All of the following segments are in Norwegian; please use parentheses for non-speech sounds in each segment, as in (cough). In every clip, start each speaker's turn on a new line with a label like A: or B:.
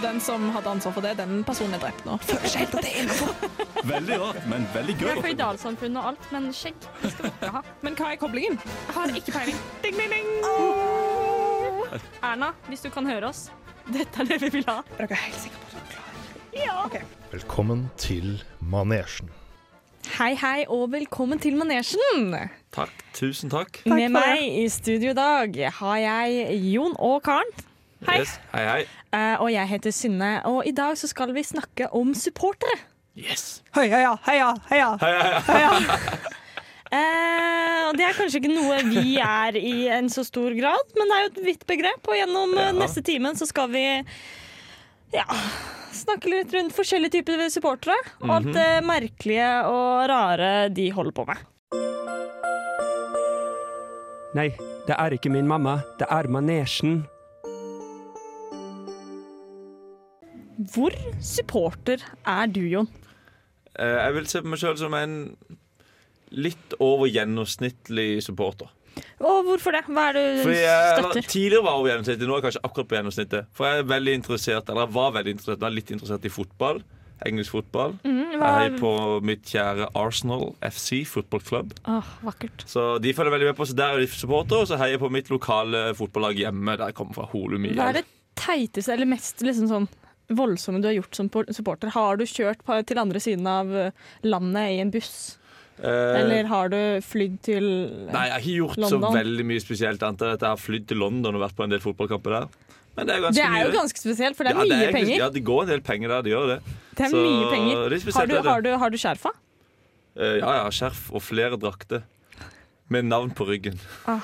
A: Og den som hadde ansvar for det, den personen er drept nå. Føler ikke helt at det er innafor.
B: Veldig rart, men veldig
C: Vi
B: gøy.
C: er føydalsamfunn og alt, men skjegg det skal vi ikke ha.
A: Men hva er koblingen?
C: Jeg har ikke peiling. Ding, ding, ding. Erna, hvis du kan høre oss, dette er det vi vil ha.
A: Er dere helt sikre på at dere er klare?
C: Ja.
D: Velkommen til manesjen.
C: Hei, hei, og velkommen til Manesjen.
B: Takk. Tusen takk.
C: Med meg i studio i dag har jeg Jon og Karen. Hei.
B: Yes. Hei, hei.
C: Uh, og jeg heter Synne, og i dag så skal vi snakke om supportere.
B: Yes.
A: Heia, heia, heia, heia.
B: Hei, hei, hei.
A: heia.
C: uh, det er kanskje ikke noe vi er i en så stor grad, men det er jo et vidt begrep. Og gjennom eh,
B: Ja.
C: neste timen så skal vi ja, snakke litt rundt forskjellige typer supportere. Og alt det merkelige og rare de holder på med.
E: Nei, det er ikke min mamma, det er manesjen.
C: Hvor supporter er du, Jon?
B: Eh, Jeg vil se på meg sjøl som en litt over gjennomsnittlig supporter.
C: Og hvorfor det? Hva er det du
B: jeg,
C: støtter?
B: eller, tidligere var jeg over gjennomsnittet, nå er jeg kanskje akkurat på gjennomsnittet. For jeg er veldig interessert, eller var veldig interessert, er litt interessert i fotball. Engelsk fotball.
C: Mhm,
B: Jeg er på mitt kjære Arsenal FC Football Club.
C: Åh, vakkert.
B: Så de følger veldig med på, så der er de supporter, og så heier jeg på mitt lokale fotballag hjemme, der jeg kommer fra Holum.
C: Hva er det teiteste eller mest liksom sånn voldsomme du har gjort som supporter? Har du kjørt til andre siden av eh, landet i en buss?
B: Eh,
C: Eller har du flydd til
B: Nei, jeg har ikke gjort
C: London?
B: så veldig mye spesielt annet enn at jeg har flydd til London og vært på en del fotballkamper der. Men det er
C: Det er jo ganske spesielt, for det er
B: Ja,
C: mye
B: egentlig-
C: penger.
B: Ja, det går en del penger der, det gjør det.
C: Det er
B: så
C: mye penger.
B: det er spesielt,
C: Har du,
B: det er det.
C: har du, har du skjerfa?
B: Eh, ja, ja, skjerf og flere drakter. Med navn på ryggen.
C: Ah.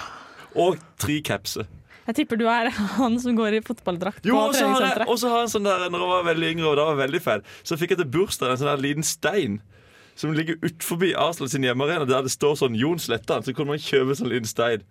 B: Og tre capser.
C: Jeg tipper du er han som går i fotballdrakt
B: Jo,
C: på
B: så
C: treningssenteret.
B: og så har jeg en sånn der Når jeg var veldig yngre, og da var veldig feil, så fikk jeg til bursdag en sånn der liten stein. Som ligger utenfor Arsenal sin hjemmearena, der det står sånn Jon Slettan. Så kunne man kjøpe sånn liten stein.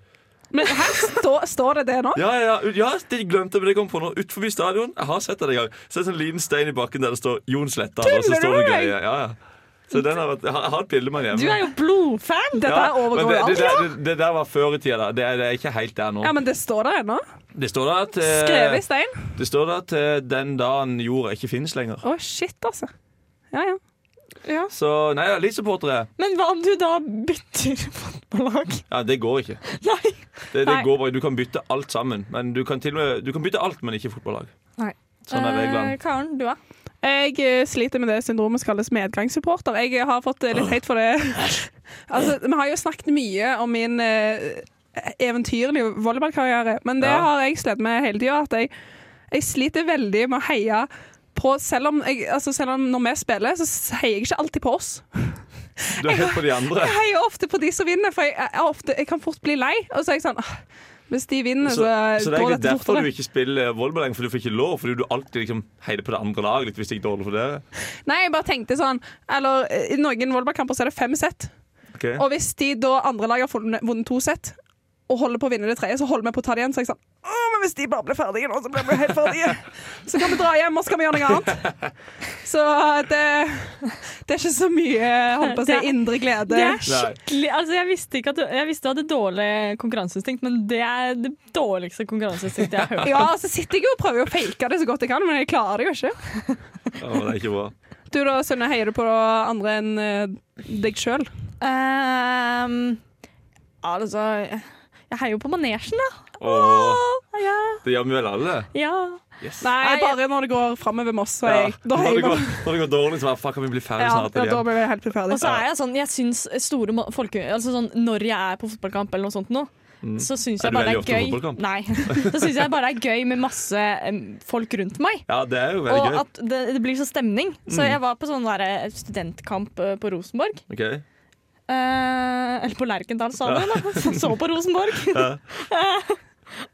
A: Men her stå, står det det nå?
B: Ja, ja, ja, det glemte men det kom på nå. Utenfor stadion. Jeg har sett det en gang. Så er det sånn liten stein i bakken der det står Jon Slettan.
A: Tuller
B: står
A: du
B: det
A: med meg?
B: greier. Ja, ja. Så den har vært, jeg har et bilde med den hjemme.
C: Du er jo blodfan!
A: Dette
B: Ja,
A: overgår
B: det,
A: alt.
B: det, det, det der var før i tida. da. Det, er- det er ikke helt der nå.
A: Ja, men det står der ennå.
B: Det står der at,
A: Skrevet i
B: eh,
A: stein.
B: det står der at eh, den dagen jorda ikke finnes lenger.
A: Å, shit, altså. Ja, ja. ja.
B: Så nei, ja, litt supporter er.
C: Men hva om du da bytter (laughs) fotballag?
B: Ja, det går ikke.
C: Nei.
B: Det, det
A: Nei.
B: går bare. Du kan bytte alt sammen. Men du kan, til og med, du kan bytte alt, men ikke fotballag.
C: Nei.
B: Sånn er reglene.
C: Eh, Karen, du da?
A: Jeg eh, sliter med det syndromet som kalles medgangssupporter. Jeg har fått eh, litt hate for det. (laughs) altså, vi har jo snakket mye om min eh, eventyrlige volleyballkarriere, men det
B: Ja.
A: har jeg slitt med hele tida. At jeg, jeg sliter veldig med å heie på selv om, jeg, altså selv om når vi spiller, så heier jeg ikke alltid på oss.
B: Du heier på de andre.
A: Jeg heier ofte på de som vinner, for jeg, ofte, jeg kan fort bli lei. Og så er jeg sånn «Åh, Hvis de vinner,
B: Så,
A: så,
B: det er
A: ikke
B: egentlig derfor
A: fortere.
B: du ikke spiller volleyball lenger, for du får ikke lov. Fordi du alltid liksom heier på det andre laget litt hvis det gikk dårlig for dere.
A: Nei, jeg bare tenkte sånn Eller i noen volleyballkamper så er det fem sett.
B: Okay.
A: Og hvis de da andre laget har vunnet to sett og holder på å vinne det tredje, så holder vi på å ta det igjen. Så jeg sånn Å, men hvis de bare blir ferdige nå, så blir vi helt ferdige. (laughs) Så kan vi dra hjem, og så kan vi gjøre noe annet. Så det, det er ikke så mye holdt på å si, indre glede.
C: Det er skikkelig Altså, jeg visste ikke at du Jeg visste du hadde dårlig konkurranseinstinkt, men det er det dårligste konkurranseinstinktet jeg har hørt. (laughs)
A: Ja, så sitter jeg jo og prøver å fake det så godt jeg kan, men jeg klarer det jo ikke.
B: Å, det er ikke bra.
A: Du da, Sunne, heier du på andre enn eh, deg sjøl?
C: Um, altså Jeg heier jo på manesjen, da.
B: Åh,
C: Ja.
B: det gjør vi vel alle.
C: ja.
B: Yes.
A: Nei,
C: Nei,
A: bare når det går framover med oss.
B: Ja.
A: jeg, da
B: Når, det går, når det går dårlig, så bare, fuck, kan vi bli ferdig
A: ja,
B: snart?
A: ja, da blir vi helt ferdig.
C: Og så er jeg sånn Jeg syns store folk folke... Altså sånn når jeg er på fotballkamp eller noe sånt nå, (laughs) så syns jeg bare det er gøy. Nei. Så synes jeg bare det er gøy med masse folk rundt meg.
B: Ja, det er jo veldig
C: Og
B: gøy.
C: at det, det blir så stemning. Så
B: Mm.
C: jeg var på sånn der studentkamp eh, på Rosenborg.
B: Ok.
C: Eh, eller på Lerkendal stadion, da. (laughs) Så, på Rosenborg. (laughs)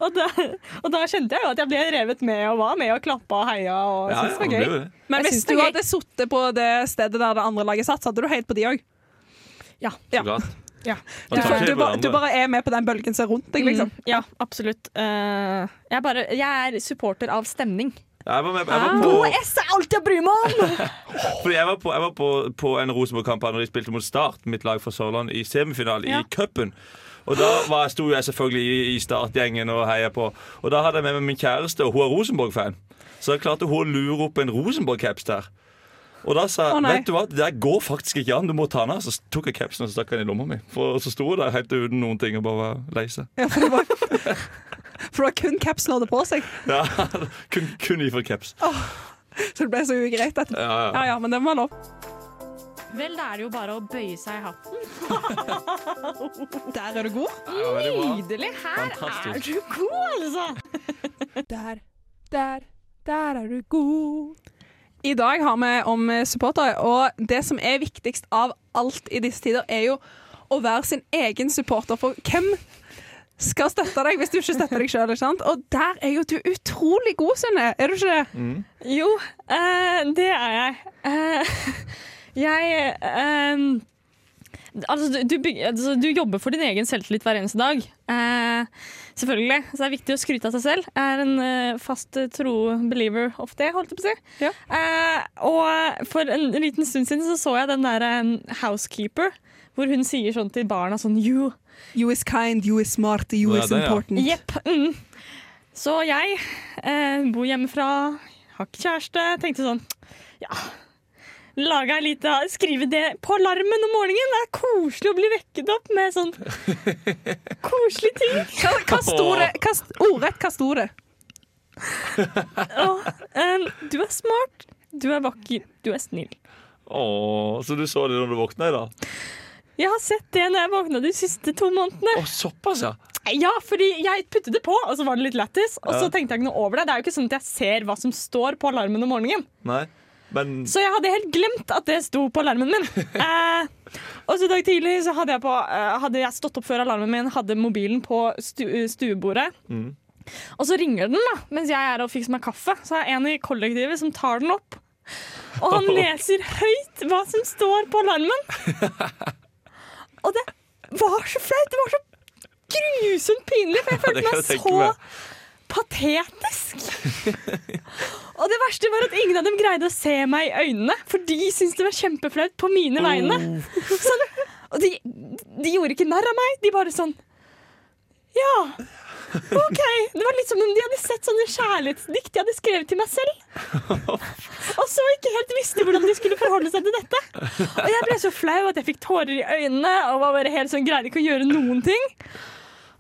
C: Og, da, og da kjente jeg jo at jeg ble revet med og var med og klappa og heia og
B: Ja,
C: syntes det var gøy.
B: det.
A: Men hvis du hadde sittet på det stedet der det andre laget satt, så hadde du heit på de òg.
C: Ja.
B: ja.
C: Ja.
A: Du, du, bare- du bare er med på den bølgen som er rundt deg, liksom.
C: Mm, ja, absolutt. Uh, jeg, bare, jeg er supporter av stemning.
B: Jeg var, med, jeg var
A: på
B: på,
C: S er alt jeg bryr meg om! (laughs)
B: fordi jeg var på, jeg var på, på en Rosenborg-kamp da de spilte mot Start, mitt lag fra Sørland, i semifinale
C: Ja.
B: i cupen. Og da var, sto jeg selvfølgelig i, i startgjengen og heia på. Og da hadde jeg med meg min kjæreste, og hun er Rosenborg-fan. Så jeg klarte hun å lure opp en Rosenborg-caps der. Og da sa jeg
A: nei.
B: vet du hva, det går faktisk ikke an, du må ta den av. Så tok jeg capsen og stakk den i lomma mi. For så sto hun der helt uten noen ting og bare var lei seg.
A: Ja, for det var, (laughs) for det var kun capsen hadde på seg, (laughs)
B: Ja, kun, kun ifra caps.
A: så det ble så ugreit. etterpå.
B: Ja, ja.
A: ja, ja, men det var lov.
C: Vel, da er det jo bare å bøye seg i hatten. (laughs)
A: Der er du god.
C: Nydelig! Her
B: Fantastisk.
C: er du god, altså! (laughs)
A: Der, der, der er du god. I dag har vi om supportere, og det som er viktigst av alt i disse tider, er jo å være sin egen supporter. For hvem skal støtte deg hvis du ikke støtter deg sjøl? Og der er jo du utrolig god, Synne. Er du ikke det?
C: Jo, uh, det er jeg. Uh, (laughs) jeg um, Altså, du, du, altså, du jobber for din egen selvtillit hver eneste dag. Uh, selvfølgelig. Så det er viktig å skryte av seg selv. Jeg er en fast tro believer of det, holdt jeg på å si.
A: Ja.
C: Eh, og for en liten stund siden så, så jeg den der um, Housekeeper, hvor hun sier sånn til barna sånn You.
A: You is kind, you is smart, you is
B: det, ja.
A: important.
C: Jepp. Mm. Så jeg eh, bor hjemmefra, har ikke kjæreste. Tenkte sånn Ja, laga ei lita Skrive det på alarmen om morgenen. Det er koselig å bli vekket opp med sånn (laughs) koselige ting.
A: Hva, hva sto det? Hva, ordrett, hva sto det?
C: Og, eh, du er smart, du er vakker, du er snill.
B: Åh, så du så det når du våkna i dag?
C: Jeg har sett det når jeg våkna de siste to månedene.
B: Å, såpass, ja.
C: Ja, fordi jeg puttet det på, og så var det litt lættis. Og så
B: Ja.
C: tenkte jeg ikke noe over det. Det er jo ikke sånn at jeg ser hva som står på alarmen om morgenen.
B: Nei, men
C: Så jeg hadde helt glemt at det sto på alarmen min. (laughs) Eh, og så i dag tidlig så hadde jeg, på, eh, hadde jeg stått opp før alarmen min, hadde mobilen på stu, stuebordet.
B: Mm.
C: Og så ringer den da, mens jeg er og fikser meg kaffe. Så er det en i kollektivet som tar den opp. Og han (laughs) leser høyt hva som står på alarmen. (laughs) Og det var så flaut. Det var så grusomt pinlig, for jeg følte meg så
B: med.
C: patetisk. Og det verste var at ingen av dem greide å se meg i øynene, for de syntes det var kjempeflaut på mine vegne. Sånn, og de, de gjorde ikke narr av meg. De bare sånn Ja, OK. Det var litt som om de hadde sett sånne kjærlighetsdikt jeg hadde skrevet til meg selv. Og så ikke helt visste hvordan de skulle forholde seg til dette. Og jeg ble så flau at jeg fikk tårer i øynene og var bare helt sånn, greide ikke å gjøre noen ting.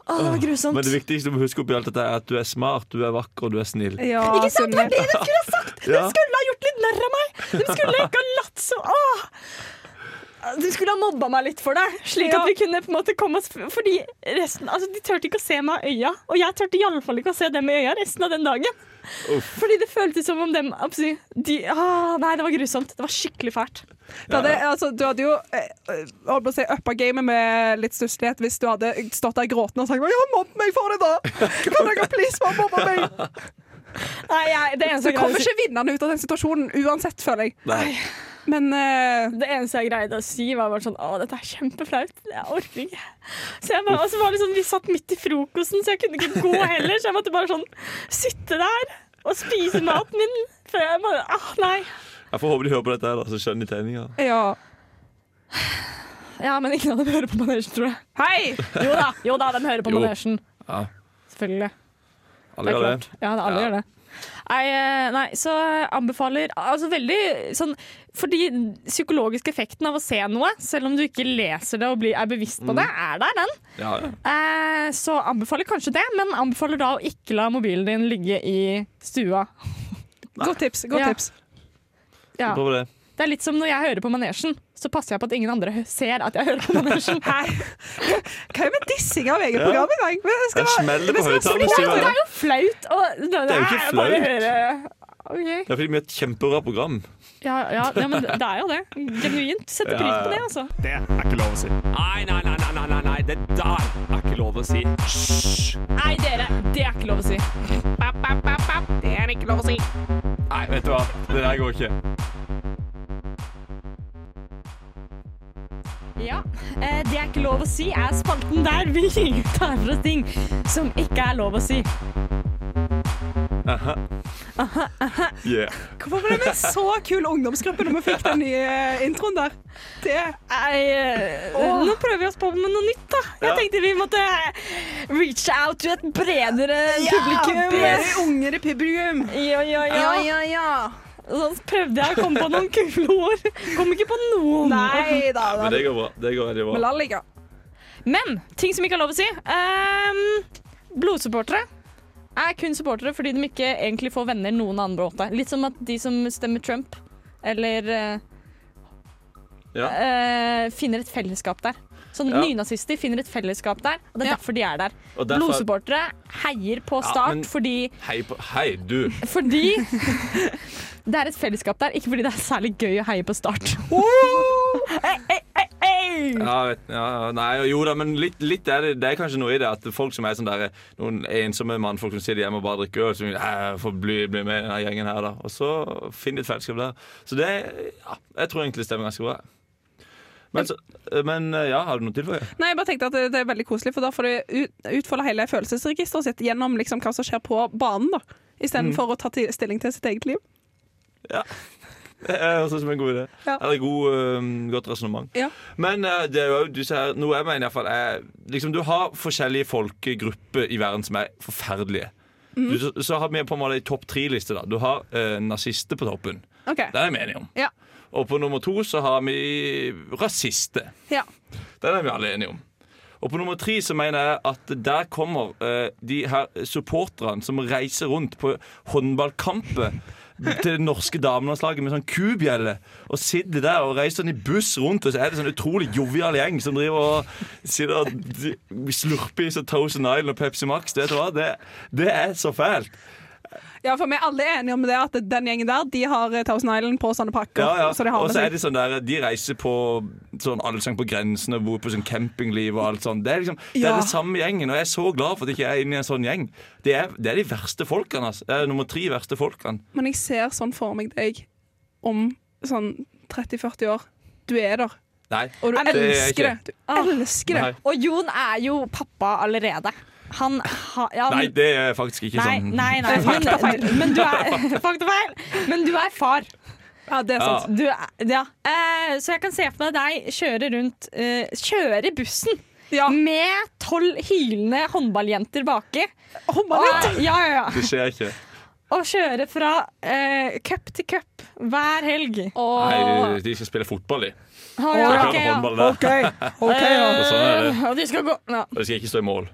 C: Å, det var grusomt.
B: Men det viktigste du må huske oppi alt dette er at du er smart, du er vakker og du er snill.
A: Ja,
C: Ikke sant? Det var det de skulle ha sagt! De skulle ha gjort litt narr av meg! De skulle ikke ha latt så Åh! De skulle ha mobba meg litt for det, slik
A: Ja.
C: at vi kunne på en måte komme oss Fordi resten, altså De turte ikke å se meg i øya, og jeg turte iallfall ikke å se dem i øya resten av den dagen.
B: Uff.
C: Fordi det føltes som om dem de, ah, Nei, det var grusomt. Det var skikkelig fælt.
A: Du hadde, altså, du hadde jo eh, eh, holdt på å si, uppa gamet med litt stusslighet hvis du hadde stått der gråtende og sagt 'Ja, mobb meg for det, da!' Kan dere please bare mobbe meg?
C: Nei, jeg, det,
A: er
C: eneste
A: jeg kommer ikke vinnende ut av den situasjonen uansett, føler jeg.
B: Nei.
A: Men uh,
C: det eneste jeg greide å si, var bare sånn Å, dette er kjempeflaut. Jeg orker ikke. Så jeg bare, og så var det sånn, Vi satt midt i frokosten, så jeg kunne ikke gå heller. Så jeg måtte bare sånn sitte der og spise maten min. For jeg bare ah, Nei.
B: Jeg får håpe de hører på dette, her da, så skjønner de tegninga.
A: ja.
C: Ja, men ingen av dem hører på Manesjen, tror jeg.
A: Hei!
C: Jo da, jo da, de hører på
B: Jo.
C: Manesjen.
B: Ja.
C: Selvfølgelig.
B: Alle gjør det.
C: Ja, alle
B: Ja.
C: gjør det. Nei, eh, nei, så anbefaler Altså veldig sånn Fordi psykologisk effekten av å se noe, selv om du ikke leser det og blir, er bevisst på det, er der, den.
B: Ja, ja.
C: Eh, så anbefaler kanskje det, men anbefaler da å ikke la mobilen din ligge i stua.
A: Godt tips. godt
C: Ja.
A: tips.
C: Ja.
B: Det.
C: Det er litt som når jeg hører på Manesjen, så passer jeg på at ingen andre ser at jeg hører på Manesjen. (laughs)
A: Hva er med dissing av eget program i dag? Det det.
C: Det er, jo flaut å det
B: er jo ikke
C: bare
B: flaut.
C: Høre OK.
B: Det er fordi vi har et kjempebra program.
C: Ja, ja, ja, men det er jo det. Genuint. Setter pris
B: ja.
C: på det, altså.
E: Det er ikke lov å si. Nei, nei, nei, nei, nei, nei, det der er ikke lov å si. Hysj!
C: Nei, dere, det er ikke lov å si.
A: Det er ikke lov å si.
B: Nei, vet du hva. Det der går ikke.
C: Ja, eh, Det er ikke lov å si er spalten der vi (laughs) tar for oss ting som ikke er lov å si.
B: Yeah.
A: Hvorfor ble vi en så kul ungdomsgruppe når vi fikk den nye eh, introen der? Det
C: er, oh. nå prøver vi oss på med noe nytt, da. Jeg
B: Ja.
C: tenkte vi måtte reach out til et bredere publikum.
A: Bedre unger i publikum.
C: Ja, ja, ja.
A: ja, ja.
C: Så prøvde jeg å komme på noen kule ord. Kom ikke på noen.
A: Nei da.
B: Men det går bra. Det går veldig bra.
C: Men ting som ikke er lov å si. Um, blodsupportere er kun supportere fordi de ikke egentlig får venner noen annen måte. Litt som at de som stemmer Trump, eller eh,
B: Ja.
C: eh, finner et fellesskap der. Sånn
B: Ja.
C: Nynazister finner et fellesskap der, og det er
A: Ja.
C: derfor de er der.
B: Derfor-
C: Blodsupportere heier på
B: Ja,
C: Start
B: men-
C: fordi,
B: Hei, på, hei, du.
C: fordi (laughs) (laughs) det er et fellesskap der, ikke fordi det er særlig gøy å heie på Start. Oh! hey, hey,
B: Ja, ja, nei, jo da, men litt, litt er det, det er kanskje noe i det at folk som er sånn der, noen ensomme mannfolk som sitter hjemme og bare drikker øl, som vil bli, bli med i denne gjengen her, da. Og så finner de et fellesskap der. Så det ja, Jeg tror egentlig det stemmer ganske bra. Men, så, men ja, har du noe til for det?
A: Nei, jeg bare tenkte at det, det er veldig koselig, for da får du ut, utfolde hele følelsesregisteret sitt gjennom liksom hva som skjer på banen, da. Istedenfor
B: Mm.
A: å ta til, stilling til sitt eget liv.
B: Ja. Det er en god idé.
A: Ja.
B: Eller god, øhm, godt resonnement.
A: Ja.
B: Men uh, det er jo du ser, noe jeg mener iallfall er liksom, Du har forskjellige folkegrupper i verden som er forferdelige. Du, så, så har vi på en måte en topp tre-liste. da Du har uh, nazister på toppen.
A: Okay.
B: Den er vi enige om.
A: Ja.
B: Og på nummer to så har vi rasister.
A: Ja.
B: Den er vi alle enige om. Og på nummer tre så mener jeg at der kommer uh, de her supporterne som reiser rundt på håndballkamper til det norske damelandslaget med sånn kubjelle og sitter der og reiser sånn i buss rundt, og så er det sånn utrolig jovial gjeng som driver og sitter og slurper i seg Thousand Island og Pepsi Max. Hva? Det, det er så fælt.
A: Ja, for vi er alle enige om det at den gjengen der, de har eh, Thousand Island på sånne pakker.
B: Ja, ja.
A: Så de har
B: Og så er det sånn der De reiser på sånn Allsang på grensen og bor på sånn campingliv og alt sånt. Det er liksom Det
A: Ja.
B: er det samme gjengen, og jeg er så glad for at jeg ikke er inne i en sånn gjeng. Det er, det er de verste folkene. Altså. Det er nummer tre verste folkene.
A: Men jeg ser sånn for meg deg om sånn 30-40 år. Du er der,
B: Nei.
A: og du
B: er
A: elsker det. Du elsker det.
C: Og Jon er jo pappa allerede. Han ha, ja,
B: Nei, det er faktisk ikke
C: Nei,
B: sånn.
C: nei, nei. Men, men du er (laughs) Faktafeil! Men du er far.
A: Ja, det er
B: Ja.
A: sant.
C: Du er, ja. Eh, så jeg kan se for meg deg kjøre rundt eh, Kjøre bussen
A: Ja.
C: med tolv hylende håndballjenter baki.
A: Håndballjenter?
C: Og, ja, ja, ja.
B: Det skjer ikke.
C: Og kjøre fra eh, cup til cup hver helg.
B: Nei, de skal spille fotball, de.
C: Å, ja,
B: okay,
C: ja.
B: håndball der.
C: Eh, (laughs)
B: Og sånn
C: og de skal gå ja.
B: Og de skal ikke stå i mål.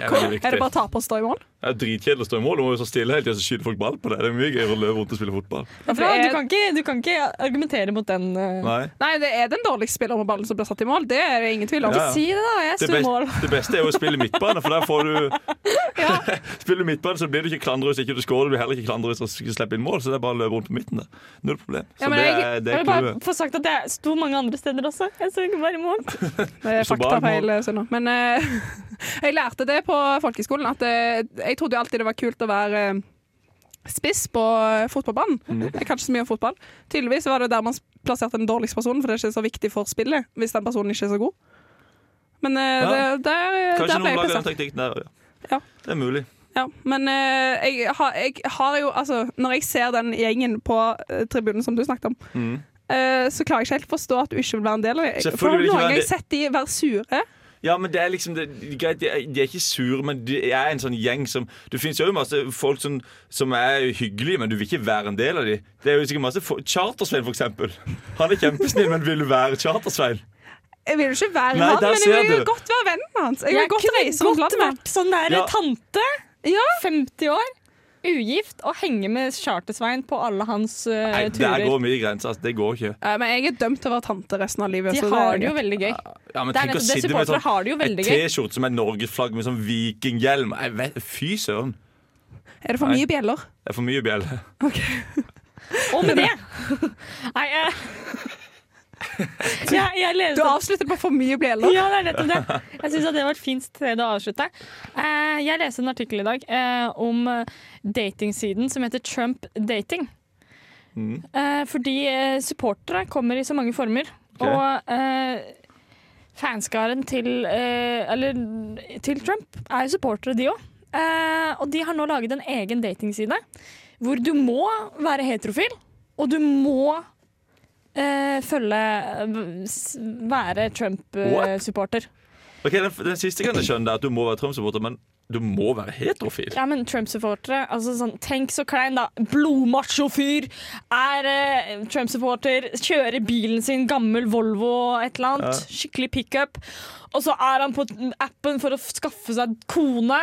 B: Det er det
A: Er det bare å stå i mål?
B: Det er dritkjedelig å stå i mål. Du må jo stå stille hele tida, og så skyter folk ball på deg. Det er mye gøyere å løpe rundt og spille fotball.
C: Ja, for Du kan, ikke, du kan ikke argumentere mot den. uh...
B: Nei.
A: Nei, det er den dårligste spilleren med ballen som blir satt i mål. Det er det ingen tvil om.
B: Ja, ja.
C: Si det, da. Jeg
B: Det,
C: sto i mål.
B: det beste er jo å spille midtbane, for der får du (laughs) (laughs) Spiller du midtbane, så blir du ikke klandret hvis ikke du scorer. Du blir heller ikke klandret hvis du ikke slipper inn mål, så det er bare å løpe rundt på midten der. Null problem. Så
A: Ja, men
B: det
A: jeg-
B: er, det
C: Jeg
B: er
C: vil bare få sagt at jeg sto mange andre steder også. Jeg så ikke bare i mål. (laughs)
A: Det er faktafeil. Sunna. Men uh, jeg lærte det på folkeskolen. At eh, jeg trodde jo alltid det var kult å være eh, spiss på fotballbanen.
B: Mm.
A: Jeg kan ikke så mye om fotball. Tydeligvis var det der man plasserte den dårligste personen, for det er ikke så viktig for spillet hvis den personen ikke er så god. Men eh,
B: Ja.
A: det, der,
B: Kanskje
A: der ble
B: noen
A: jeg
B: lager den teknikken der, ja.
A: Ja.
B: Det er mulig.
A: Ja, men jeg, har, jeg har jo Altså, når jeg ser den gjengen på tribunen som du snakket om,
B: Mm.
A: så klarer jeg ikke helt å forstå at du ikke vil være en del av det. For
B: jeg
A: noen
B: en
A: ganger sett de være sure.
B: Ja, men det er liksom det, greit, de, er, de er ikke sure, men de er en sånn gjeng som Det finnes jo masse folk som, som er hyggelige, men du vil ikke være en del av dem. Det er jo sikkert masse Chartersvein, for eksempel. Han er kjempesnill, men vil du være Chartersvein?
A: Jeg vil jo ikke være
B: Nei,
A: han, men jeg vil jo
B: du.
A: godt være vennen hans. Jeg vil godt reise rundt landet.
C: vært sånn der
B: Ja.
C: tante.
A: Ja.
C: 50 år, ugift, og henge med Chartersvein på alle hans eh,
B: Nei,
C: turer.
B: Der går mye grenser. Altså. Det går ikke.
A: Uh, men jeg er dømt til å være tante resten av livet.
C: De har
A: det
C: det jo veldig gøy.
B: Ja, men
C: Det
B: Tenk å sitte med
C: Supportere har det jo
B: sånn,
C: veldig
B: et. T-skjorte som er norgesflagg med sånn vikinghjelm. Jeg vet, fy søren.
A: Er det for
B: Nei.
A: mye bjeller?
B: Det er for mye bjelle.
C: Og med det (laughs) Nei, eh, (laughs) jeg, jeg
A: Du avslutter på for mye bjeller.
C: Ja, det er nettopp det. Jeg syns det var et fint sted å avslutte. Eh, jeg leste en artikkel i dag eh, om eh, datingsiden som heter Trump Dating.
B: Mm.
C: Eh, fordi supportere kommer i så mange former.
B: Okay.
C: Og eh, fanskaren til, eh, eller, til Trump er jo supportere, de òg. Eh, og de har nå laget en egen datingside hvor du må være heterofil, og du må eh, følge være Trump-supporter.
B: Ok, den, den siste kan jeg skjønne, at du må være Trump-supporter, men du må være heterofil.
C: Ja, men Trump-supportere altså sånn, Tenk så klein, da. Blodmacho-fyr. Er eh, Trump-supporter. Kjører bilen sin, gammel Volvo et eller annet. Skikkelig pickup. Og så er han på appen for å skaffe seg kone.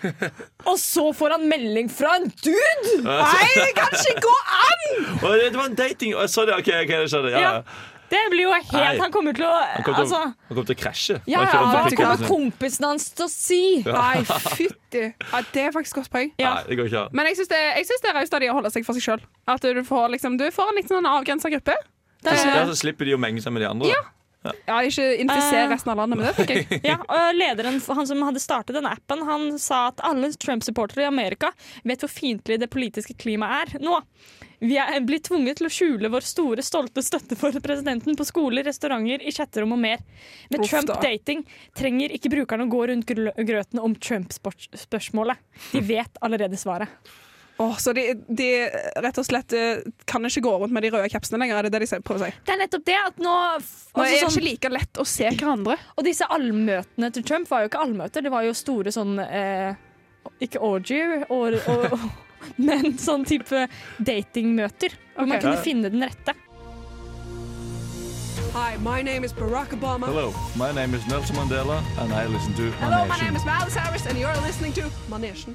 C: (laughs) Og så får han melding fra en dude! Nei, det kan ikke gå an!
B: Det var en dating Sorry, ok, ok, det skjønner jeg. Ja, ja.
C: Det blir jo helt
B: Nei.
C: Han kommer til å
B: Han kommer til,
C: Altså
B: han kommer til å krasje.
C: ja,
B: Han
C: ja, hva kommer kompisen hans til å si?
A: Nei, (laughs) fytti. Ja, det er faktisk godt poeng.
C: Ja.
B: Nei, det går ikke an.
A: Men jeg syns det, jeg synes det er raust av de å holde seg for seg sjøl. At du får, liksom, du får en litt sånn avgrensa gruppe. Det,
B: Ja, så slipper de å menge seg med de andre.
A: Ja. Ja, ikke infisere
C: Eh.
A: resten av landet med det, jeg. (laughs)
C: Ja, og lederen, han som hadde startet denne appen, han sa at alle Trump-supportere i Amerika vet hvor fiendtlig det politiske klimaet er nå. Vi er blitt tvunget til å skjule vår store, stolte støtte for presidenten på skoler, restauranter, i chatterom og mer. Med Trump-dating trenger ikke brukerne å gå rundt grø- grøten om Trump-spørsmålet. De vet allerede svaret.
A: Åh, så de, de rett og slett eh, kan ikke gå rundt med de røde kapsene lenger, er det det de prøver å si?
C: Det er nettopp det at nå,
A: Nå
C: altså
A: er det
C: sånn-
A: ikke like lett å se hverandre. (laughs)
C: Og disse allmøtene til Trump var jo ikke allmøter, det var jo store sånn eh, Ikke orgy, or, or, (laughs) men sånn type datingmøter. Hvor man kunne finne den rette.
A: Hi, my name is Barack Obama.
B: Hello, my name is Nelson Mandela, and I listen to
A: Hello, my name is Miles Harris, and you're listening to Manesjen.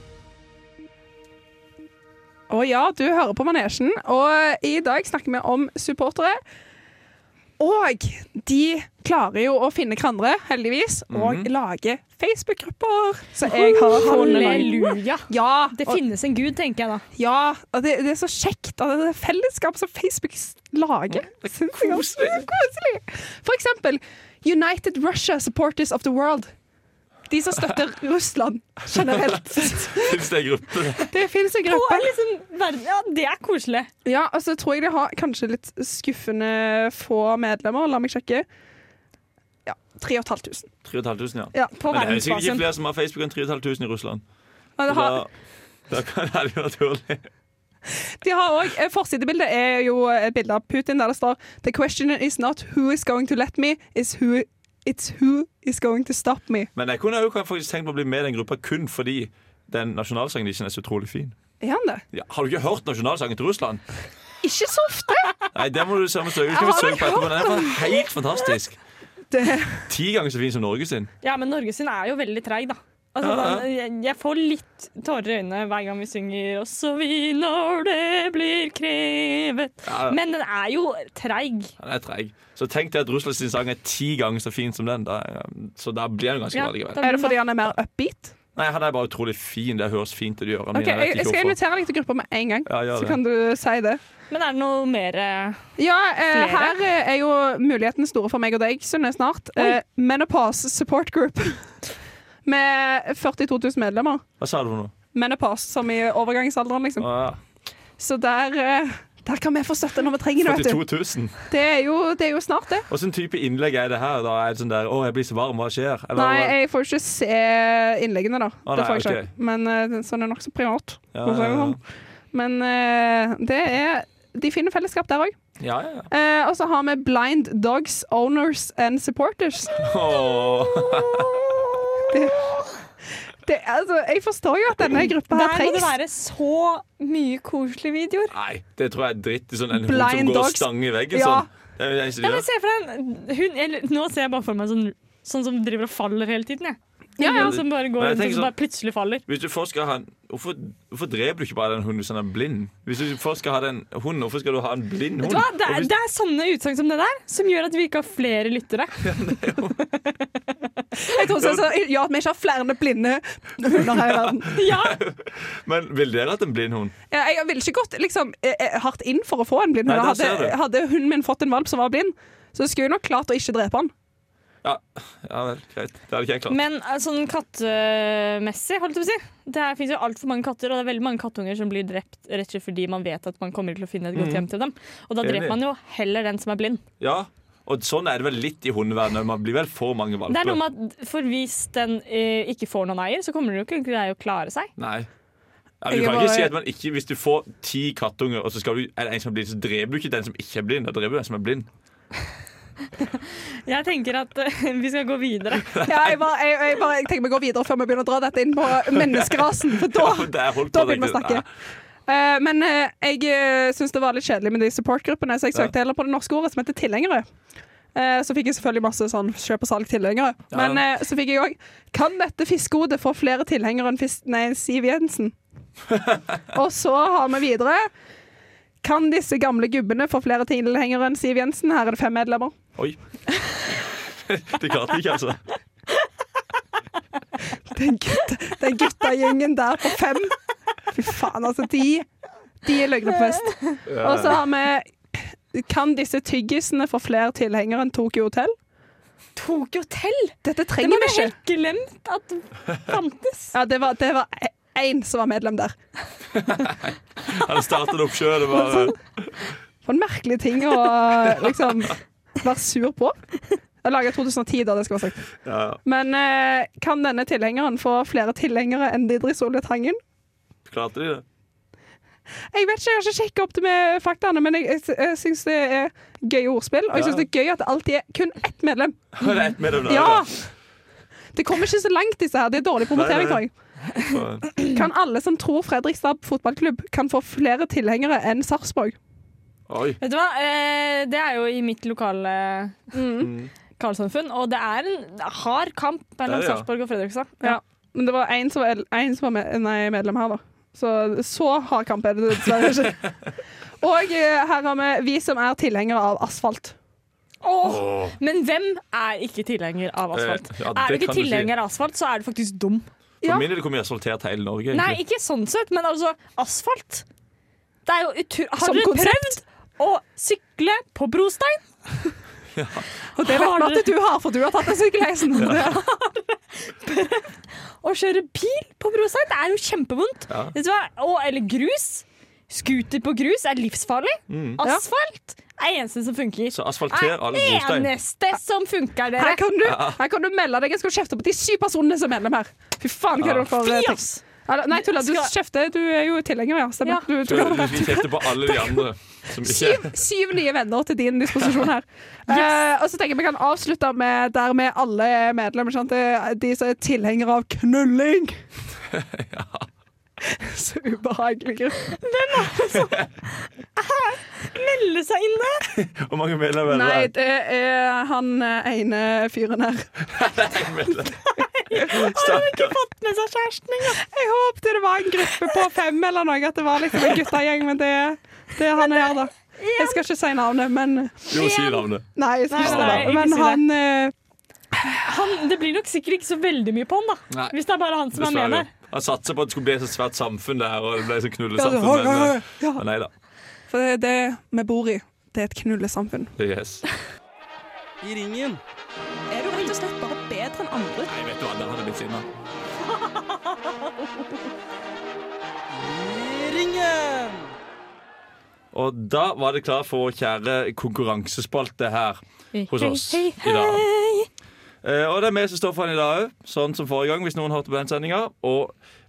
A: Og ja, du hører på Manesjen, og i dag snakker vi om supportere. Og de klarer jo å finne hverandre, heldigvis, og lage Facebook-grupper. Så jeg har funnet.
C: Halleluja!
A: Ja,
C: Det
A: og,
C: finnes en gud, tenker jeg da.
A: ja, og det, det er så kjekt. Og det er fellesskap som Facebook lager. Det er koselig. For eksempel United Russia Supporters of the World. De som støtter Russland generelt. (laughs)
B: Fins det en gruppe?
A: Det fins en gruppe.
C: liksom, ja, det er koselig.
A: Ja, og så tror jeg de har kanskje litt skuffende få medlemmer. La meg sjekke. Ja, 3500.
B: 3500, ja.
A: Ja,
C: På
B: Men det er sikkert ikke flere som har Facebook enn 3500 i Russland.
A: det har,
B: da, da kan det være naturlig.
A: de har også, Forsidebildet er jo et bilde av Putin der det står The question is not who is going to let me, is who, it's who is going to stop me.
B: Men jeg kunne jo faktisk tenkt meg å bli med i den gruppa kun fordi den nasjonalsangen deres er så utrolig fin.
A: Er han det?
B: Ja, har du ikke hørt nasjonalsangen til Russland?
A: Ikke så ofte!
B: Nei, det må du se om søke. Skal vi søke på etterpå. Den er helt fantastisk.
A: Det,
B: Ti ganger så fin som Norge sin.
C: Ja, men Norge sin er jo veldig treig, da. Altså, den- jeg, jeg får litt tårer i øynene hver gang vi synger 'Også vi når det blir krevet'.
B: Ja.
C: Men den er jo treig.
B: Den er treig. Så tenk deg at Russlands sin sang er ti ganger så fin som den. Da, så da blir den ganske
C: Ja,
B: bra likevel.
A: er det fordi han er mer upbeat?
B: Nei, han er bare utrolig fin. Det høres fint ut i ørene
A: Ok,
B: mine.
A: jeg, jeg skal invitere deg til gruppa med en gang,
B: Ja,
A: så kan du si det.
C: Men er det noe mer eh,
A: Ja, eh, her eh, er jo mulighetene store for meg og deg, Sunne, snart. Eh, Menopause Support Group. (laughs) Med 42 000 medlemmer.
B: Hva sa du nå?
A: Menopause, som i overgangsalderen, liksom.
B: Ah,
A: Så der, eh, der kan vi få støtte når vi trenger det. vet
B: 42
A: du.
B: 000.
A: Det er jo, det er jo snart, det.
B: Hvilken type innlegg er det her? Da er det sånn der 'Å, jeg blir så varm, hva skjer?' Eller,
A: Nei, jeg får ikke se innleggene, da.
B: Å,
A: det får jeg ikke.
B: ok.
A: Men eh, sånn er nokså privat.
B: ja,
A: det
B: ja,
A: sånn. Men eh, det er De finner fellesskap der òg.
B: ja, ja, ja.
A: Eh, og så har vi Blind Dogs Owners and Supporters.
B: Åh. (laughs)
A: Det, det, altså, jeg forstår jo at denne gruppa
C: Der
A: her
C: må det
A: trengs.
C: være så mye koselige videoer.
B: Nei, det tror jeg er dritt. Sånn, en hund som går og
A: dogs.
B: stanger i veggen
A: Ja.
B: sånn. Det er det eneste de
C: Ja, men
B: gjør.
C: se for deg en hund Nå ser jeg bare for meg sånn, sånn som driver og faller hele tiden. Jeg.
A: Ja, ja.
C: Som bare går rundt og
B: sånn-
C: bare plutselig faller.
B: Hvis du først skal ha en Hvorfor, hvorfor dreper du ikke bare den hunden hvis den er blind? Hvis du først skal ha den hunden, hvorfor skal du ha en blind hund?
C: hva? Det, er, det er sånne utsagn som det der som gjør at vi ikke har flere lyttere. (laughs)
A: Ja, det er jo Jeg tror også så, ja, at vi ikke har flere blinde hunder her i verden. (laughs)
C: Ja,
B: Men vil dere hatt en blind hund?
A: Ja, Jeg ville ikke gått liksom, eh, eh, hardt inn for å få en blind hund. Hadde, hadde hunden min fått en valp som var blind, så skulle jeg nok klart å ikke drepe han.
B: Ja, ja vel, greit. Det hadde ikke jeg klart.
C: Men eh, sånn kattemessig, holdt jeg på å si. Det fins jo altfor mange katter, og det er veldig mange kattunger som blir drept rett og slett fordi man vet at man kommer til å finne et godt
B: Mhm.
C: hjem til dem. Og da dreper man jo heller den som er blind.
B: Ja, Og sånn er det vel litt i hundevernet. Man blir vel for mange
C: Det er noe med at For hvis den eh, ikke får noen eier, så kommer den jo ikke til å klare seg.
B: Nei. Ja, du kan ikke si at man ikke Hvis du får ti kattunger, og så skal du, er det en som er blind, så dreper du ikke den som ikke er blind. Da dreper du den som er blind. (laughs)
C: Jeg tenker at eh, vi skal gå videre. (laughs)
A: Ja, jeg, bare, jeg, jeg, bare, jeg tenker vi går videre før vi begynner å dra dette inn på (laughs) menneskerasen. For da,
B: Ja,
A: da begynner vi å snakke. Uh, men uh, jeg uh, syns det var litt kjedelig med de supportgruppene, så jeg
B: Ja.
A: søkte heller på det norske ordet som heter tilhengere. Eh, så fikk jeg selvfølgelig masse sånn kjøp og salg tilhengere. Men ja. så fikk jeg òg Kan dette fiskehodet få flere tilhengere enn fisk... nei, Siv Jensen? og så har vi videre. Kan disse gamle gubbene få flere tilhengere enn Siv Jensen? Her er det fem medlemmer.
B: Oi. (laughs) Det klarte vi ikke, altså.
A: Den, gutta, den guttagjengen der på fem. Fy faen, altså. De, de er løgner på fest. Og så har vi Kan disse tyggisene få flere tilhengere enn Tokyo Hotel?
C: Tokyo Hotel!
A: Dette
C: Det
A: trenger
C: Det
A: vi ikke.
C: helt glemt at fantes.
A: Ja, det var, det var én som var medlem der.
B: Han startet opp sjøl. Det var
A: For en merkelig ting å liksom være sur på. Jeg laga 2010, da, det skal være sagt.
B: ja, ja.
A: Men eh, kan denne tilhengeren få flere tilhengere enn Didrik Solveig Tangen?
B: Klarte de det?
A: Jeg vet ikke, jeg har ikke sjekka opp det med faktaene, men jeg, jeg, jeg syns det er gøye ordspill. Og jeg syns det er gøy at det alltid er kun ett medlem.
B: Det er ett medlem da,
A: Ja! Det kommer ikke så langt, disse her. Det er dårlig promotering, tror jeg. Kan alle som tror Fredrikstad fotballklubb kan få flere tilhengere enn Sarpsborg?
B: Oi.
C: Vet du hva? Eh, det er jo i mitt lokale
B: Mm.
C: lokalsamfunn, og det er en hard kamp mellom
B: Det det, ja.
C: Sarpsborg og Fredrikstad.
A: Ja. Men det var én som var, en som var med, nei, medlem her, da. Så så hard kamp er det dessverre ikke. (laughs) Og eh, her har vi vi som er tilhengere av asfalt.
C: Åh,
B: Åh.
C: Men hvem er ikke tilhenger av asfalt?
B: Eh, ja,
C: er du ikke
B: si.
C: tilhenger av asfalt, så er du faktisk dum.
B: For
A: Ja.
B: min del kommer jeg asfaltert hele Norge.
C: Nei, ikke sånn sett, men altså, asfalt Det er jo utur... Har
A: Som
C: dere
A: konsept.
C: prøvd å sykle på brostein? (laughs)
A: Og det vet vi at du har, for du har tatt deg sykkelheisen. (laughs)
C: Å kjøre bil på brostein, det er jo kjempevondt.
B: Ja.
C: Vet du hva? Og, eller grus. Scooter på grus er livsfarlig.
B: Mm.
C: Asfalt er eneste som funker.
B: Så asfalter alle brostein.
C: eneste som funker,
A: Her kan, du, her kan du melde deg. Jeg skal kjefte på de syv personene som er medlem her. Fy faen, hva er det for eh, Nei, tulla. Du
C: Skal-
A: kjefter. Du er jo tilhenger, ja. Stemmer.
C: Ja.
A: Du, du,
B: du, du skal kjefte på alle de andre (laughs)
A: syv, syv nye venner til din disposisjon her. (laughs) Eh, og så tenker jeg vi kan avslutte med der vi alle er medlemmer. Det er De som er tilhengere av knulling. (laughs) ja. (laughs) Så ubehagelig som
C: melder seg inn der!
B: Hvor mange medlemmer er
A: Nei,
B: det?
A: det er han eh, ene fyren her.
B: Stakkar.
C: Fått med seg kjæresten engang.
A: Jeg håpte det var en gruppe på fem eller noe, at det var liksom en guttegjeng, men det, det er han her, da. Jeg skal ikke si navnet, men
B: Jo, si navnet.
A: Nei, jeg skal ikke si
C: nei,
A: det.
C: ikke
A: Men
C: si det.
A: han eh,
C: Han, det blir nok sikkert ikke så veldig mye på han, da.
B: Nei.
C: Hvis det er bare han som er med der.
B: Han satser på at det skulle bli et så svært samfunn der, og det ble så knullesamfunn.
A: ja, ja,
B: Men, (laughs)
A: ja.
B: men nei da.
A: For det er det vi bor i. Det er et knullesamfunn.
B: Yes.
F: I ringen.
A: Er du rett og slett bare bedre enn andre?
B: Nei, vet du hva, der hadde jeg blitt sinna.
F: I ringen.
B: Og da var det klart for vår kjære konkurransespalte her hos oss
C: Hei,
B: i dag. Eh, og det er vi som står for den i dag òg, sånn som forrige gang, hvis noen hørte på den sendinga.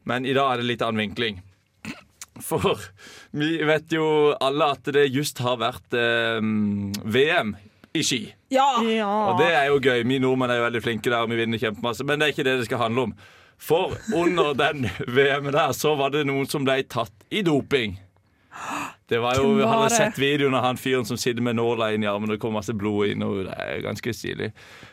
B: Men i dag er det litt annen vinkling. For vi vet jo alle at det just har vært eh, VM i ski.
A: Ja!
C: Ja.
B: Og det er jo gøy. Vi nordmenn er jo veldig flinke der, og vi vinner kjempemasse. Men det er ikke det det skal handle om. For under den (laughs) VM-en der så var det noen som ble tatt i doping. Det var jo,
A: Han
B: Vi hadde sett videoen av han fyren som sitter med nåla inn i armen, og det kom masse blod inn. og Det er ganske stilig.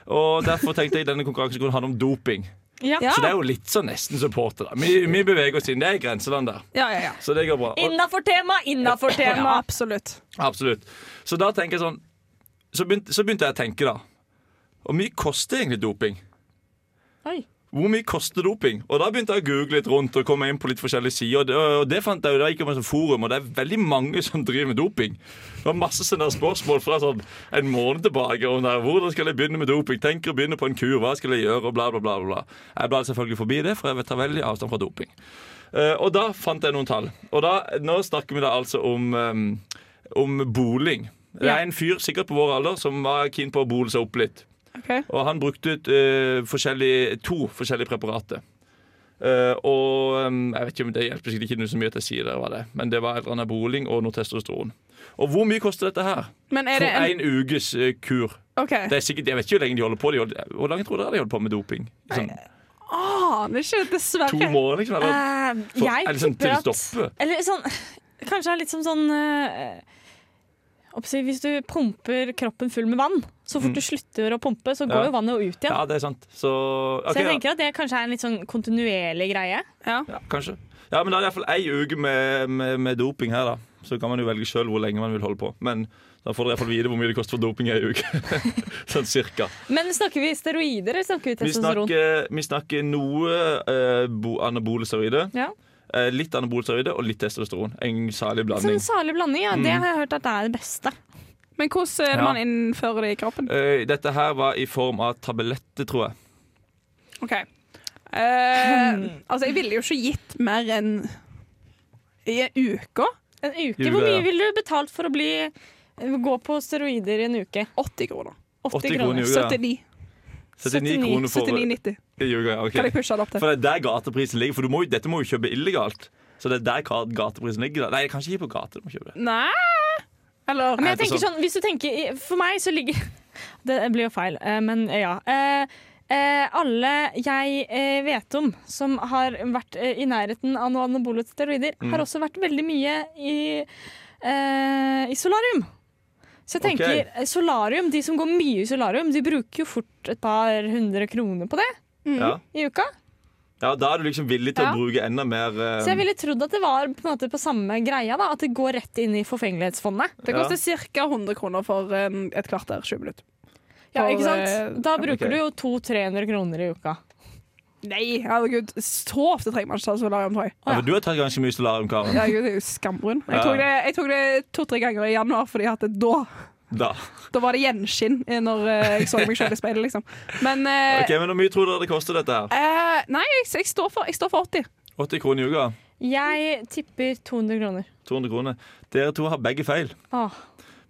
B: Og Derfor tenkte jeg denne konkurransen kunne handle om doping.
C: Ja.
B: Så det er jo litt sånn nesten supporter. da Vi, vi beveger oss inn. Det er grenseland der.
A: Ja, ja, ja.
B: Så det går bra.
C: Innafor tema, innafor
A: ja
C: tema.
A: absolutt.
B: absolutt. Så da tenker jeg sånn så begynte, så begynte jeg å tenke, da. Hvor mye koster egentlig doping?
C: Oi.
B: Hvor mye koster doping? Og Da begynte jeg å google litt rundt og komme inn på litt forskjellige sider. Og det, fant jeg jo, da gikk jeg på et forum, og det er veldig mange som driver med doping. Det var masse sånne spørsmål fra sånn en måned tilbake om der, hvordan skal jeg begynne med doping. Tenker å begynne på en kur, hva skal jeg gjøre? Og bla, bla, bla. bla. Jeg blar selvfølgelig forbi det, for jeg vil ta veldig avstand fra doping. Eh, og da fant jeg noen tall. Og da, nå snakker vi da altså om, um, om boling. Det er en fyr sikkert på vår alder som var keen på å bole seg opp litt.
A: Ok.
B: Og han brukte ut uh, forskjellige, to forskjellige preparater. Uh, og um, jeg vet ikke om det hjelper sikkert ikke så mye at jeg sier det, var det. men det var anaboling og noe testosteron. Og hvor mye koster dette her?
A: Men er
B: For
A: det en
B: en ukes uh, kur.
A: Okay.
B: Det er sikkert, Jeg vet ikke hvor lenge de holder på. De holder, hvor lenge tror dere de holder på med doping? Sånn,
A: Aner ikke,
B: to måneder, liksom? Eller,
C: Eh,
B: for,
C: jeg
B: sånn,
C: tipper at
B: det stopper?
C: Eller sånn Kanskje det er litt som sånn Hvis du pumper kroppen full med vann, så fort du slutter å pumpe, så går
B: Mm. Ja.
C: jo vannet ut igjen.
B: Ja, det er sant. Så, okay,
C: så jeg
B: ja.
C: tenker at det kanskje er en litt sånn kontinuerlig greie.
A: Ja.
B: Ja, kanskje. Ja, men da er det iallfall ei uke med, med, med doping her, da. Så kan man jo velge sjøl hvor lenge man vil holde på. Men da får dere iallfall vite hvor mye det koster for doping i ei uke. (laughs) sånn cirka.
C: Men snakker vi steroider, eller snakker vi
B: Vi
C: testosteron?
B: snakker, vi snakker noe eh, bo- anabole steroider.
C: Ja.
B: Eh, litt anabole steroider og litt testosteron. En salig
C: Sånn
B: blanding.
C: salig blanding, ja. Det
B: Mm.
C: har jeg hørt at det er det beste.
A: Men hvordan er det
B: Ja.
A: man innfører det i kroppen?
B: Eh, dette her var i form av tabletter, tror jeg.
A: OK. Uh, (laughs) altså, jeg ville jo ikke gitt mer enn i en uke.
C: En uke. Hvor mye ville du betalt for å bli gå på steroider i en uke?
A: 80 kroner.
C: 80,
B: 80 kroner i
C: kroner.
B: uka.
A: 79.
B: 79 kroner for
A: 79,90.
B: i uka, ja.
A: Kan jeg pushe det opp til?
B: For det er der gateprisen ligger. For du må, dette må jo kjøpe illegalt. Så det er der gateprisen ligger. da. Nei, kanskje ikke på gata. Du må kjøpe det.
A: Nei Eller
C: Men jeg
B: er
C: tenker sånn, hvis du tenker For meg så ligger (laughs) Det blir jo feil, eh, men ja. Eh, eh, alle jeg eh, vet om som har vært eh, i nærheten av noen anabole steroider,
B: Mm.
C: har også vært veldig mye i, i solarium. Så jeg tenker, okay. solarium, De som går mye i solarium, de bruker jo fort et par hundre kroner på det
B: Ja.
C: i uka.
B: Ja, Da er du liksom villig til
C: Ja.
B: å bruke enda mer eh,
C: Så jeg ville trodd at det var på, en måte på samme greia. da At det går rett inn i forfengelighetsfondet.
A: Det koster ca. 100 kroner for en, et kvarter, 20 minutter.
C: Ja, ikke sant?
A: eh,
C: Da bruker du jo 200-300 kroner i uka.
A: Nei, herregud. Så ofte trenger man ikke ta solarium, tror jeg.
B: ja, men Du har tatt ganske mye solarium, Karen.
A: Herregud, det er jo skambrun. Jeg tok det, jeg tok det to-tre ganger i januar, fordi at det, da
B: Da.
A: Da var det gjenskinn eh, når eh, jeg så meg selv i speilet, liksom. Men eh,
B: Ok, men Hvor mye tror dere det koster dette her?
A: eh, Nei, jeg, jeg, står for, jeg står for 80.
B: 80 kroner i uka?
C: Jeg tipper 200 kroner.
B: 200 kroner. Dere to har begge feil.
C: Ah.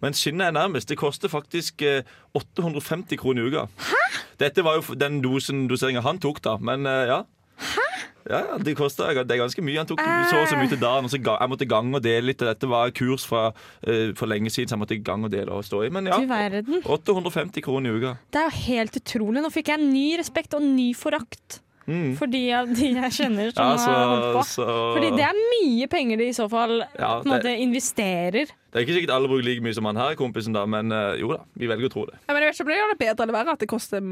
B: Men skinnet er nærmest. Det koster faktisk eh, 850 kroner i uka. Hæ? Dette var jo den dosen doseringa han tok, da. Men eh, ja. Hæ? Ja, ja, det kostet Det er ganske mye. Han tok så og så mye til dagen. Og så ga, jeg måtte gange og dele litt. Dette var kurs fra, uh, for lenge siden, så jeg måtte gange og dele og stå i. Men ja. 850 kroner i uka.
C: Det er jo helt utrolig. Nå fikk jeg ny respekt og ny forakt
B: Mm.
C: for de av de jeg kjenner som
B: Ja,
C: har holdt på.
B: så
C: Fordi det er mye penger de i så fall
B: Ja,
C: på en måte investerer.
B: Det er ikke sikkert alle bruker like mye som han her, kompisen, da, men eh, jo da. Vi velger å tro det.
A: Ja, men jeg vet ikke om det gjør det bedre eller verre at det koster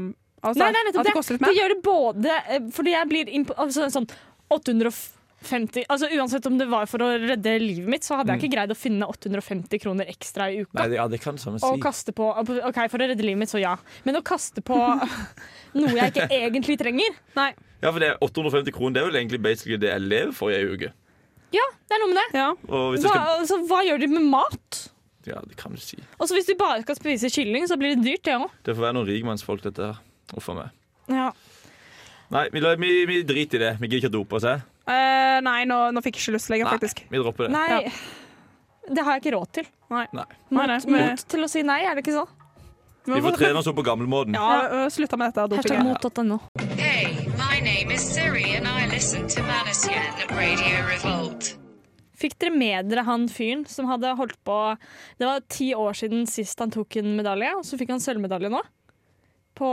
A: altså,
C: Nei, nei, nettopp
A: At det
C: det.
A: koster litt
C: Det gjør det både eh, fordi jeg blir altså, sånn 850 Altså Uansett om det var for å redde livet mitt, så hadde jeg ikke greid å finne 850 kroner ekstra i uka.
B: Mm. Nei, ja, det kan sånn
C: Og
B: si.
C: kaste på OK, for å redde livet mitt, så ja. Men å kaste på (laughs) noe jeg ikke egentlig trenger
A: Nei.
B: Ja, for det er 850 kroner det er vel egentlig basically det jeg lever for i ei uke.
C: Ja, det er noe med det.
A: Ja.
B: Og hvis jeg
C: Hva, altså, hva gjør de med mat?
B: Ja, det kan du si.
C: Og så Hvis du bare skal spise kylling, så blir det dyrt, det òg.
B: Det får være noen rikmannsfolk, dette her. Uff a meg.
C: Ja.
B: Nei, vi, vi, vi driter i det. Vi gidder ikke å dope oss, her
A: Eh, nei, nå, nå fikk jeg ikke lyst lenger,
B: Nei,
A: faktisk.
B: vi dropper det.
C: Nei, det har jeg ikke råd til.
A: Nei.
B: Nei.
A: Nei,
C: Mot,
A: nei, men-
C: mot til å si nei, er det ikke så?
B: Vi får trene oss opp på gamlemåten.
A: Ja, øh, slutta med dette
C: Hashtag
A: dopinget.
C: mot.no.
G: Hey, my name is Siri and I listen to Manasian Radio Revolt.
C: Fikk dere med dere han fyren som hadde holdt på Det var ti år siden sist han tok en medalje, og så fikk han sølvmedalje nå. På,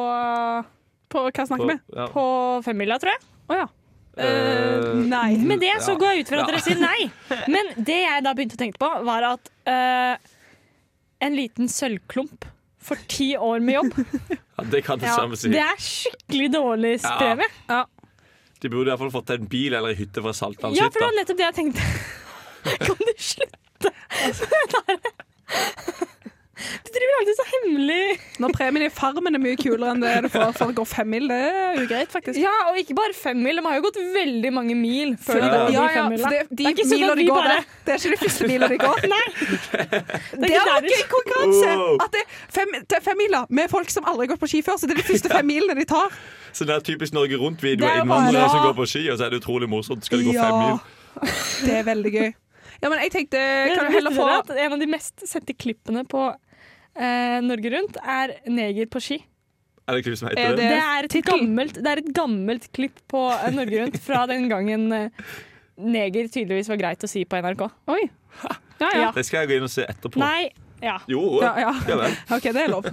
A: På hva snakker vi?
B: ja.
C: på femmila, tror jeg.
A: Å ja.
B: Eh,
A: Eh, nei.
C: Med det så
B: Ja.
C: går jeg ut fra at
B: Ja.
C: dere sier nei. (laughs) Men det jeg da begynte å tenke på, var at uh, en liten sølvklump for ti år med jobb, (laughs)
B: ja, det kan du
A: Ja,
B: si.
C: det er skikkelig dårlig
B: Ja.
C: premie.
B: De burde iallfall fått en bil eller en hytte fra Saltlandshytta.
C: Ja, for det var nettopp det jeg tenkte. (laughs) Kan du slutte? Du driver alltid så hemmelig.
A: Når premien i Farmen er mye kulere enn det du får for å gå fem mil, det er ugreit, faktisk.
C: Ja, og ikke bare fem mil, De har jo gått veldig mange mil før de
B: Ja.
C: går
A: Ja, ja, det, de
C: Det er ikke sånn at
A: de går
C: bare-
A: der, det er ikke de første milene de går. (laughs)
C: Nei,
A: Det
C: ikke
A: er
C: der.
A: noe konkurranse! At det er fem, det er femmila med folk som aldri har gått på ski før, så det er de første fem milene de tar. (laughs)
B: Så det er typisk Norge Rundt-video av
C: er
B: innvandrere som går på ski, og så er det utrolig morsomt. Skal de gå
A: Ja.
B: fem mil?
A: Det er veldig gøy. Ja, men jeg tenkte Kan
C: Kan
A: du heller få
C: En av de mest sette klippene på eh, Norge Rundt, er 'Neger på ski'.
B: Er det klipp som
A: Er
B: heter det?
A: det-
C: er, et gammelt, det er et gammelt klipp på eh, Norge Rundt fra den gangen eh, neger tydeligvis var greit å si på NRK.
A: Oi. Ja, ja.
C: Ja.
B: Det skal jeg gå inn og se etterpå.
C: Nei, ja.
B: Jo,
A: ja, ja.
B: ja vel. (laughs)
A: OK, det er lov.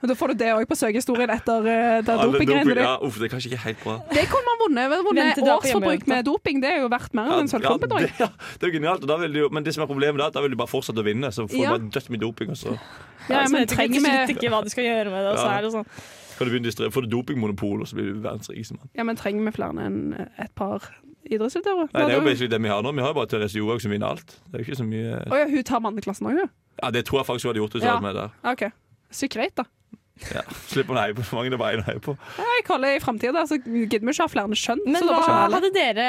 A: Men Da får du det òg på søkehistorien etter uh, det dopinggreiene.
B: Ja, uff, det er kanskje ikke helt bra.
A: Det kunne man vunnet. Vunnet
C: du
A: årsforbruk med doping. Det er jo verdt mer enn en sølvklump. tror
B: det, (laughs) ja, det er jo genialt. Og da vil de men det som er problemet er at da vil du bare fortsette å vinne. Så får
A: Ja.
B: du bare dødt med doping, og så
A: Ja, men
C: du ikke
A: trenger
C: til slutt
A: vi,
C: ikke hva du skal gjøre med det. Og så er det sånn.
B: kan du begynne. Får du dopingmonopol, og så blir du verdens rikeste mann.
A: ja, men trenger vi flere enn et par idrettsutøvere?
B: Nei, det er jo basically det vi har nå. Vi har jo bare Therese Johaug som vinner alt. Det er jo ikke så mye
A: Å ja, hun tar manneklassen òg, hun.
B: Ja, det tror jeg faktisk hun hadde gjort hvis hun
A: Ja.
B: med der.
A: Okay. Så greit, da.
B: Ja. Slipper å heie på så mange det er bare en å heie på.
A: Jeg kaller I framtida så gidder vi ikke ha flere skjønn.
C: Men
A: så
C: hva hadde dere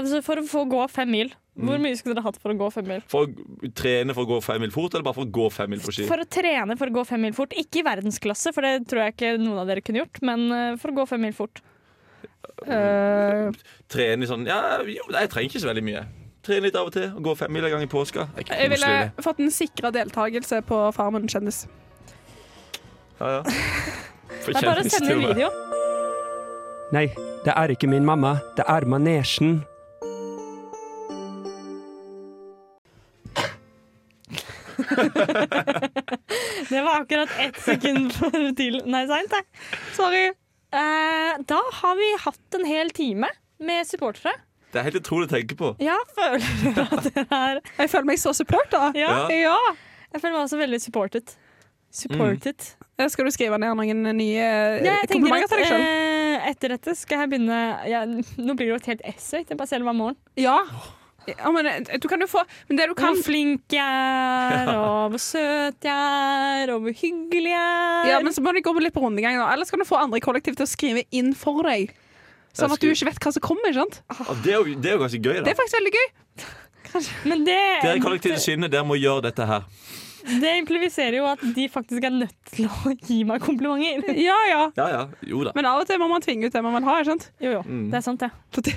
C: altså For å få gå fem mil, hvor mye skulle dere hatt for å gå fem mil?
B: For å trene for å gå fem mil fort, eller bare for å gå fem mil på ski?
C: For å trene for å gå fem mil fort. Ikke i verdensklasse, for det tror jeg ikke noen av dere kunne gjort, men eh, for å gå fem mil fort.
A: Uh,
B: Trene i sånn Ja, jo, jeg trenger ikke så veldig mye. Trene litt av og til og gå fem mil en gang i påska.
A: Jeg ville fått en sikra deltakelse på Farmen kjendis.
B: Ja, ja. (laughs)
C: Det er bare å sende en video.
H: Nei, det er ikke min mamma, det er manesjen. (laughs)
C: Det var akkurat ett sekund for til Nei, seint, jeg. Sorry. Eh, da har vi hatt en hel time med supportere.
B: Det er helt utrolig å tenke på.
C: Ja, føler du at det er
A: Jeg føler meg så supporta.
C: Ja,
B: Ja.
C: Jeg føler meg også veldig supported. Supported.
A: Skal du skrive ned noen nye
C: Ja,
A: komplimenter til deg sjøl?
C: eh, etter dette skal jeg begynne ja, Nå blir det jo et helt essay til meg selv hver morgen.
A: Ja. ja. Men eh, du kan jo få Men det du kan
C: Hvor flink jeg er, (laughs) og hvor søt jeg er, og hvor hyggelig jeg er.
A: Ja, men så må du gå litt på rundegang, da. Eller så kan du få andre i kollektiv til å skrive inn for deg. Sånn at du ikke vet hva som kommer. sant?
B: Ah, det, er jo, det er jo ganske gøy, da.
A: Det er faktisk veldig gøy. (laughs)
C: Men det,
B: Dere i kollektivet Skinne, dere må gjøre dette her.
C: Det impliserer jo at de faktisk er nødt til å gi meg komplimenter.
A: Ja, ja.
B: Ja, ja. Jo da.
A: Men av og til må man tvinge ut det man vil ha. ikke sant?
C: Jo, jo,
B: Mm.
C: det er sant, det.
A: For det,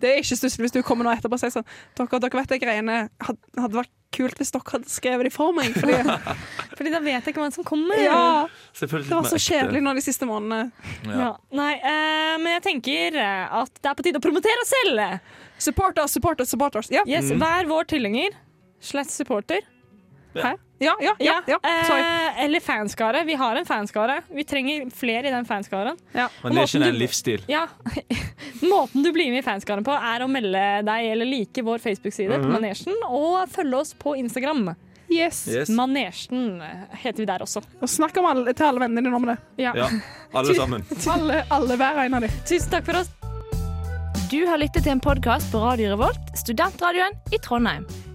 A: det er ikke stusslig hvis du kommer nå etterpå og sier sånn Dere, dere vet de greiene hadde, hadde vært kult hvis dere hadde skrevet de for meg. Fordi, (laughs)
C: Fordi da vet jeg ikke hvem som kommer.
A: ja, det var så kjedelig nå de siste månedene.
B: Ja.
C: Ja. Nei, eh, men jeg tenker eh, at det er på tide å promotere oss selv.
A: Support us, support us, support us. Ja.
C: Yes,
B: Mm.
C: Vær vår tilhenger slash supporter.
A: Hæ? Ja, ja, ja. ja.
C: Eh, eller fanskare. Vi har en fanskare. Vi trenger flere i den fanskaren.
B: Manesjen er en livsstil.
C: Ja. (laughs) Måten du blir med i fanskaren på, er å melde deg eller like vår Facebook-side på Manesjen, og følge oss på Instagram.
A: Yes.
B: Yes.
C: Manesjen heter vi der også.
A: Og snakk om alle, til alle vennene dine om det.
C: Ja.
B: Ja, alle sammen.
A: Alle, alle hver en av dem.
C: Tusen takk for oss.
I: Du har lyttet til en podkast på Radio Revolt, studentradioen i Trondheim.